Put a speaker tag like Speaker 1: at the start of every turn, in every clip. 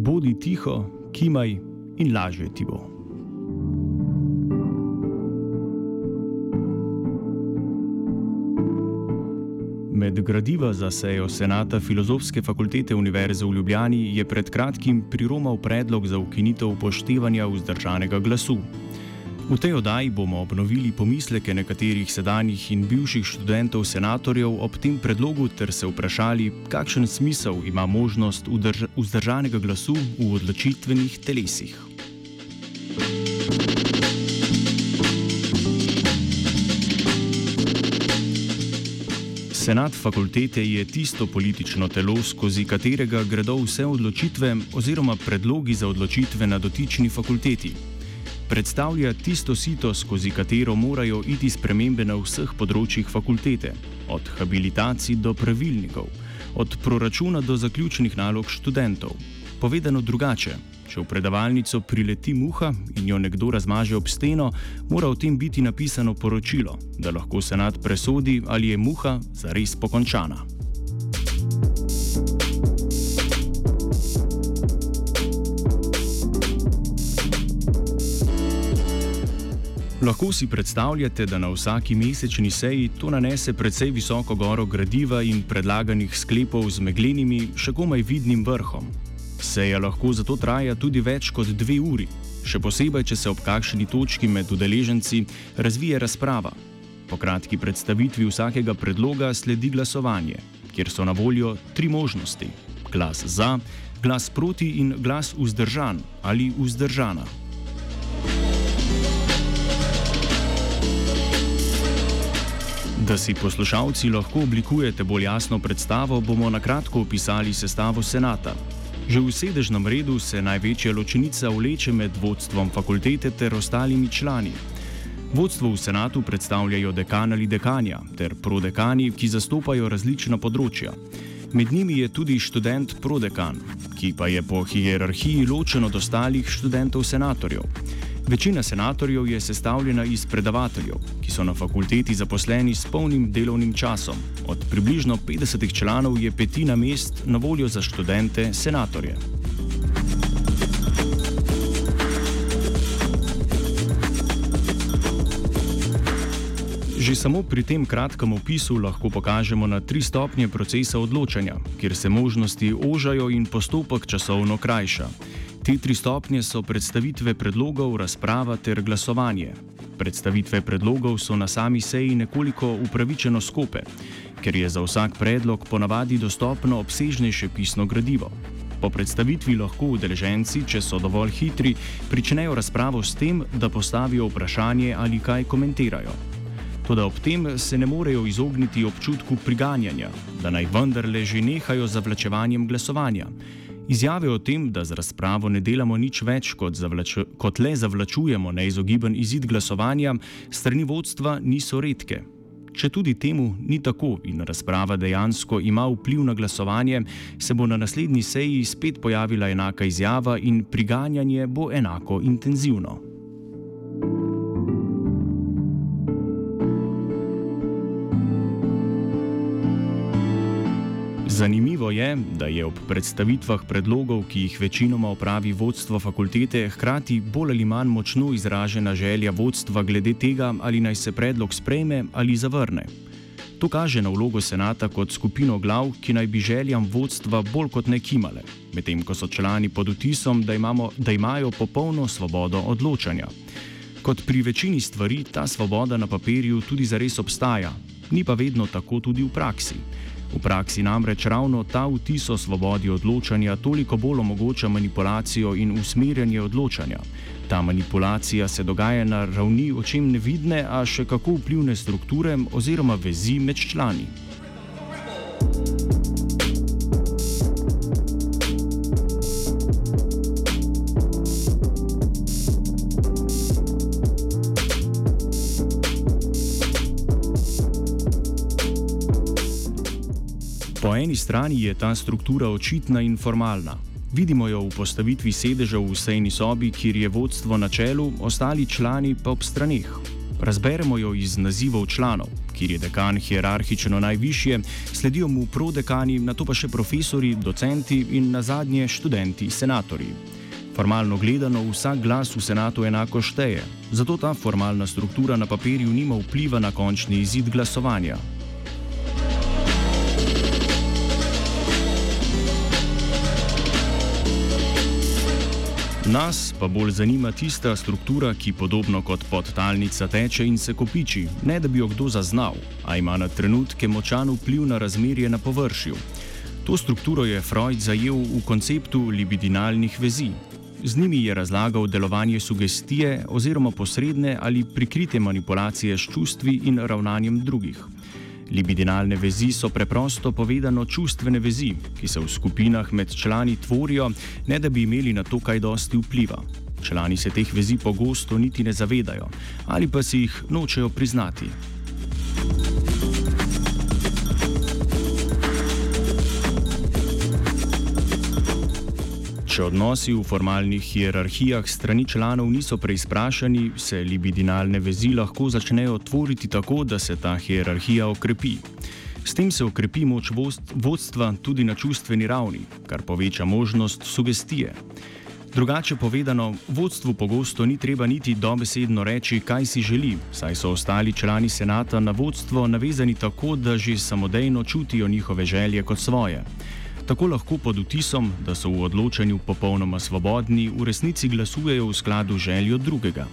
Speaker 1: Bodi tiho, kimaj in lažje ti bo. Med gradiva za sejo Senata Filozofske fakultete Univerze v Ljubljani je pred kratkim priromal predlog za ukinitev upoštevanja vzdržanega glasu. V tej oddaji bomo obnovili pomisleke nekaterih sedanjih in bivših študentov senatorjev ob tem predlogu ter se vprašali, kakšen smisel ima možnost vzdržanega glasu v odločitvenih telesih. Senat fakultete je tisto politično telo, skozi katerega gredo vse odločitve oziroma predlogi za odločitve na dotični fakulteti. Predstavlja tisto sito, skozi katero morajo iti spremembe na vseh področjih fakultete, od habilitacij do pravilnikov, od proračuna do zaključnih nalog študentov. Povedano drugače, Če v predavalnico prileti muha in jo nekdo razmaže ob steno, mora o tem biti napisano poročilo, da lahko senat presodi, ali je muha zares pokončana. Lahko si predstavljate, da na vsaki mesečni seji to nanese precej visoko goro gradiva in predlaganih sklepov z meglenimi, še komaj vidnim vrhom, Seja lahko zato traja tudi več kot dve uri, še posebej, če se ob kakšni točki med udeleženci razvije razprava. Po kratki predstavitvi vsakega predloga sledi glasovanje, kjer so na voljo tri možnosti: glas za, glas proti in glas vzdržan ali vzdržana. Da si poslušalci lahko oblikujete bolj jasno predstavo, bomo na kratko opisali sestavo senata. Že v sedežnem redu se največja ločenica vleče med vodstvom fakultete ter ostalimi člani. Vodstvo v senatu predstavljajo dekan ali dekanja ter prodekani, ki zastopajo različna področja. Med njimi je tudi študent prodekan, ki pa je po hierarhiji ločen od ostalih študentov senatorjev. Večina senatorjev je sestavljena iz predavateljev, ki so na fakulteti zaposleni s polnim delovnim časom. Od približno 50 članov je petina mest na voljo za študente senatorje. Že samo pri tem kratkem opisu lahko pokažemo na tri stopnje procesa odločanja, kjer se možnosti ožajo in postopek časovno krajša. Te tri stopnje so predstavitve predlogov, razprava ter glasovanje. Predstavitve predlogov so na sami seji nekoliko upravičeno skope, ker je za vsak predlog ponavadi dostopno obsežnejše pisno gradivo. Po predstavitvi lahko udeleženci, če so dovolj hitri, pričnejo razpravo s tem, da postavijo vprašanje ali kaj komentirajo. Toda ob tem se ne morejo izogniti občutku priganjanja, da naj vendarle že nehajo z zavlačevanjem glasovanja. Izjave o tem, da z razpravo ne delamo nič več kot, zavlaču, kot le zavlačujemo neizogiben izid glasovanja, strani vodstva niso redke. Če tudi temu ni tako in razprava dejansko ima vpliv na glasovanje, se bo na naslednji seji spet pojavila enaka izjava in priganjanje bo enako intenzivno. Zanimivo je, da je ob predstavitvah predlogov, ki jih večinoma opravi vodstvo fakultete, hkrati bolj ali manj močno izražena želja vodstva glede tega, ali naj se predlog sprejme ali zavrne. To kaže na vlogo senata kot skupino glav, ki naj bi željam vodstva bolj kot ne kimale, medtem ko so člani pod vtisom, da, imamo, da imajo popolno svobodo odločanja. Kot pri večini stvari, ta svoboda na papirju tudi zares obstaja, ni pa vedno tako tudi v praksi. V praksi namreč ravno ta vtis o svobodi odločanja toliko bolj omogoča manipulacijo in usmerjanje odločanja. Ta manipulacija se dogaja na ravni očem nevidne, a še kako vplivne strukture oziroma vezi med člani. Po eni strani je ta struktura očitna in formalna. Vidimo jo v postavitvi sedežev v sejni sobi, kjer je vodstvo na čelu, ostali člani pa ob straneh. Razberemo jo iz nazivov članov, kjer je dekan hierarhično najvišje, sledijo mu prodekani, na to pa še profesori, docenti in na zadnje študenti, senatorji. Formalno gledano, vsak glas v senatu enako šteje, zato ta formalna struktura na papirju nima vpliva na končni izid glasovanja. Nas pa bolj zanima tista struktura, ki podobno kot podtalnica teče in se kopiči, ne da bi jo kdo zaznal, a ima na trenutke močan vpliv na razmerje na površju. To strukturo je Freud zajel v konceptu libidinalnih vezi. Z njimi je razlagal delovanje sugestije oziroma posredne ali prikrite manipulacije s čustvi in ravnanjem drugih. Libidinalne vezi so preprosto povedano čustvene vezi, ki se v skupinah med člani tvorijo, ne da bi imeli na to kaj dosti vpliva. Člani se teh vezi pogosto niti ne zavedajo ali pa si jih nočejo priznati. Če odnosi v formalnih hierarhijah strani članov niso preizprašani, se libidinalne vezi lahko začnejo tvoriti tako, da se ta hierarhija okrepi. S tem se okrepi moč vodstva tudi na čustveni ravni, kar poveča možnost sugestije. Drugače povedano, vodstvu pogosto ni treba niti dobesedno reči, kaj si želi, saj so ostali člani senata na vodstvo navezani tako, da že samodejno čutijo njihove želje kot svoje tako lahko pod vtisom, da so v odločanju popolnoma svobodni, v resnici glasujejo v skladu z željo drugega.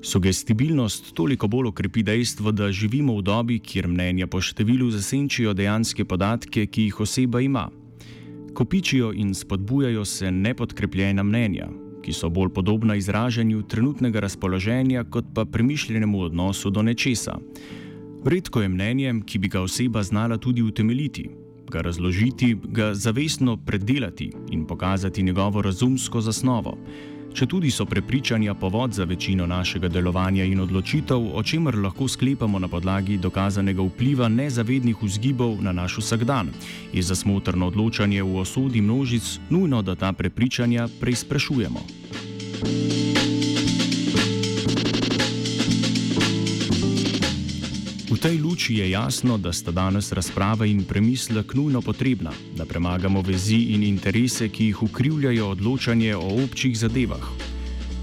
Speaker 1: Sugestibilnost toliko bolj okrepi dejstvo, da živimo v dobi, kjer mnenja po številu zasenčijo dejanske podatke, ki jih oseba ima. Kopičijo in spodbujajo se nepodkrepljena mnenja, ki so bolj podobna izražanju trenutnega razpoloženja, kot pa premišljenemu odnosu do nečesa. Redko je mnenje, ki bi ga oseba znala tudi utemeljiti, ga razložiti, ga zavestno predelati in pokazati njegovo razumsko zasnovo. Če tudi so prepričanja povod za večino našega delovanja in odločitev, o čemer lahko sklepamo na podlagi dokazanega vpliva nezavednih vzgibov na naš vsakdan, je za smotrno odločanje v osodi množic nujno, da ta prepričanja preizprašujemo. V tej luči je jasno, da sta danes razprava in premislek nujno potrebna, da premagamo vezi in interese, ki jih ukrivljajo odločanje o občih zadevah.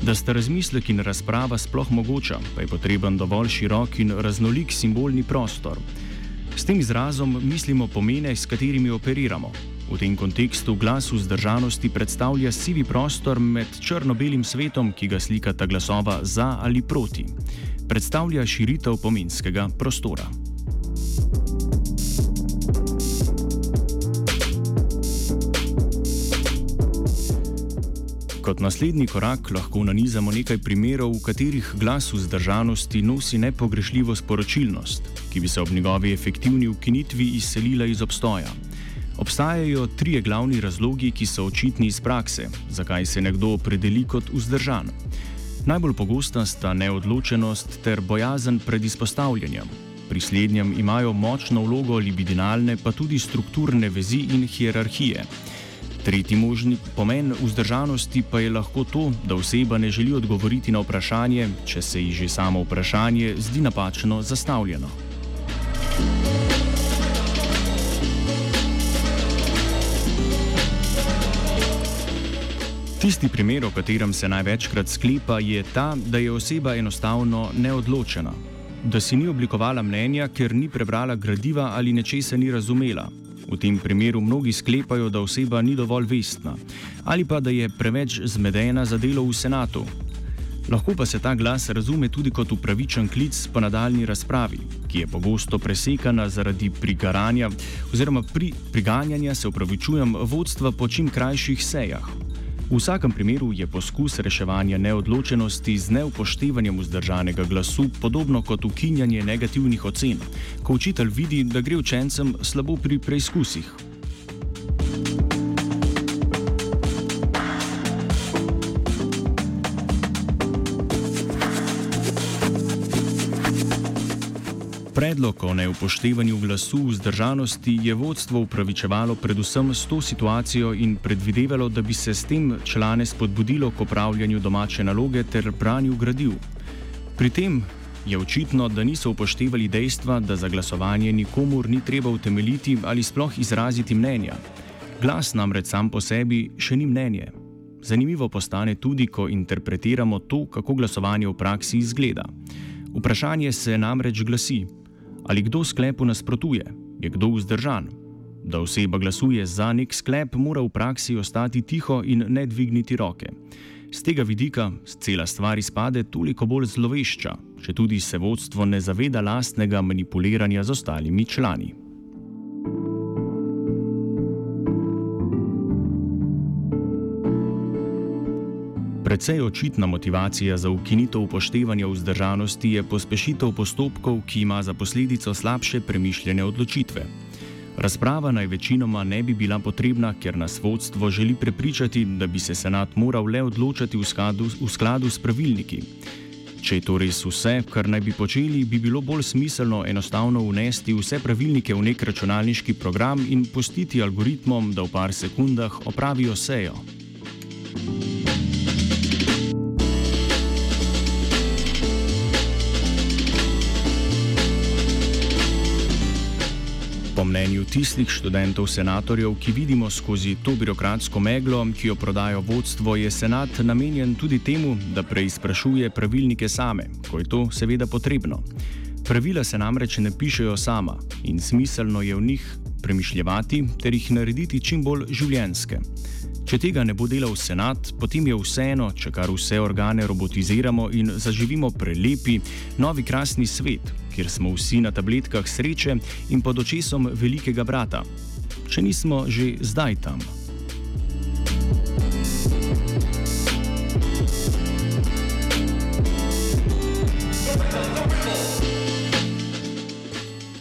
Speaker 1: Da sta razmislek in razprava sploh mogoča, pa je potreben dovolj širok in raznolik simbolni prostor. S tem izrazom mislimo pomene, s katerimi operiramo. V tem kontekstu glas vzdržanosti predstavlja sivi prostor med črno-belim svetom, ki ga slikata glasova za ali proti predstavlja širitev pomenskega prostora. Kot naslednji korak lahko nanizamo nekaj primerov, v katerih glas vzdržanosti nosi nepogrešljivo sporočilnost, ki bi se ob njegovi efektivni ukinitvi izselila iz obstoja. Obstajajo trije glavni razlogi, ki so očitni iz prakse, zakaj se nekdo opredeli kot vzdržan. Najbolj pogosta sta neodločenost ter bojazen pred izpostavljanjem. Pri slednjem imajo močno vlogo libidinalne, pa tudi strukturne vezi in hierarhije. Tretji možni pomen vzdržanosti pa je lahko to, da oseba ne želi odgovoriti na vprašanje, če se ji že samo vprašanje zdi napačno zastavljeno. Tisti primer, o katerem se največkrat sklepa, je ta, da je oseba enostavno neodločena. Da si ni oblikovala mnenja, ker ni prebrala gradiva ali nečesa ni razumela. V tem primeru mnogi sklepajo, da oseba ni dovolj vestna ali pa da je preveč zmedena za delo v senatu. Lahko pa se ta glas razume tudi kot upravičen klic po nadaljni razpravi, ki je pogosto presekana zaradi prigaranja oziroma pri priganjanja se upravičujem vodstva po čim krajših sejah. V vsakem primeru je poskus reševanja neodločenosti z neupoštevanjem vzdržanega glasu podobno kot ukinjanje negativnih ocen, ko učitelj vidi, da gre učencem slabo pri preizkusih. Predlog o neupoštevanju glasu vzdržanosti je vodstvo upravičevalo predvsem s to situacijo in predvidevalo, da bi se s tem člane spodbudilo k opravljanju domače naloge ter branju gradiv. Pri tem je očitno, da niso upoštevali dejstva, da za glasovanje nikomur ni treba utemeljiti ali sploh izraziti mnenja. Glas namreč sam po sebi še ni mnenje. Zanimivo postane tudi, ko interpretiramo to, kako glasovanje v praksi izgleda. Vprašanje se namreč glasi: ali kdo sklepu nasprotuje, je kdo vzdržan? Da oseba glasuje za nek sklep, mora v praksi ostati tiho in ne dvigniti roke. Z tega vidika cela stvar izpade toliko bolj zlovešča, če tudi se vodstvo ne zaveda lastnega manipuliranja z ostalimi člani. Predvsej očitna motivacija za ukinitev upoštevanja vzdržanosti je pospešitev postopkov, ki ima za posledico slabše premišljene odločitve. Razprava naj večinoma ne bi bila potrebna, ker nas vodstvo želi prepričati, da bi se senat moral le odločati v skladu, v skladu s pravilniki. Če je to res vse, kar naj bi počeli, bi bilo bolj smiselno enostavno unesti vse pravilnike v nek računalniški program in pustiti algoritmom, da v par sekundah opravijo sejo. Mnenju tistih študentov, senatorjev, ki vidimo skozi to birokratsko meglo, ki jo prodajo vodstvo, je senat namenjen tudi temu, da preizprašuje pravilnike same, ko je to seveda potrebno. Pravila se namreč ne pišejo sama in smiselno je v njih premišljati ter jih narediti čim bolj življenske. Če tega ne bo delal senat, potem je vseeno, če kar vse organe robotiziramo in zaživimo prelepi, novi krasni svet, kjer smo vsi na tabletkah sreče in pod očesom velikega brata. Če nismo že zdaj tam.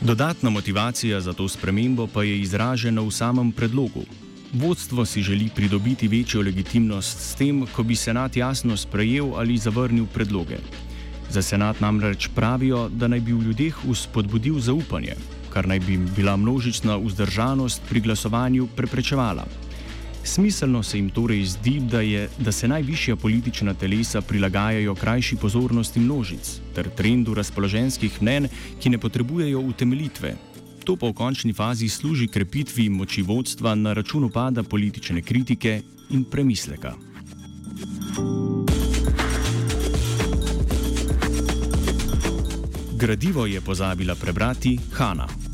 Speaker 1: Dodatna motivacija za to spremembo pa je izražena v samem predlogu, Vodstvo si želi pridobiti večjo legitimnost s tem, ko bi senat jasno sprejel ali zavrnil predloge. Za senat namreč pravijo, da naj bi v ljudeh uspodbudil zaupanje, kar naj bi bila množična vzdržanost pri glasovanju preprečevala. Smiselno se jim torej zdi, da, je, da se najvišja politična telesa prilagajajo krajši pozornosti množic ter trendu razpoloženskih mnen, ki ne potrebujejo utemeljitve, To pa v končni fazi služi krepitvi moči vodstva na račun upada politične kritike in premisleka. Gradivo je pozabila prebrati Hanna.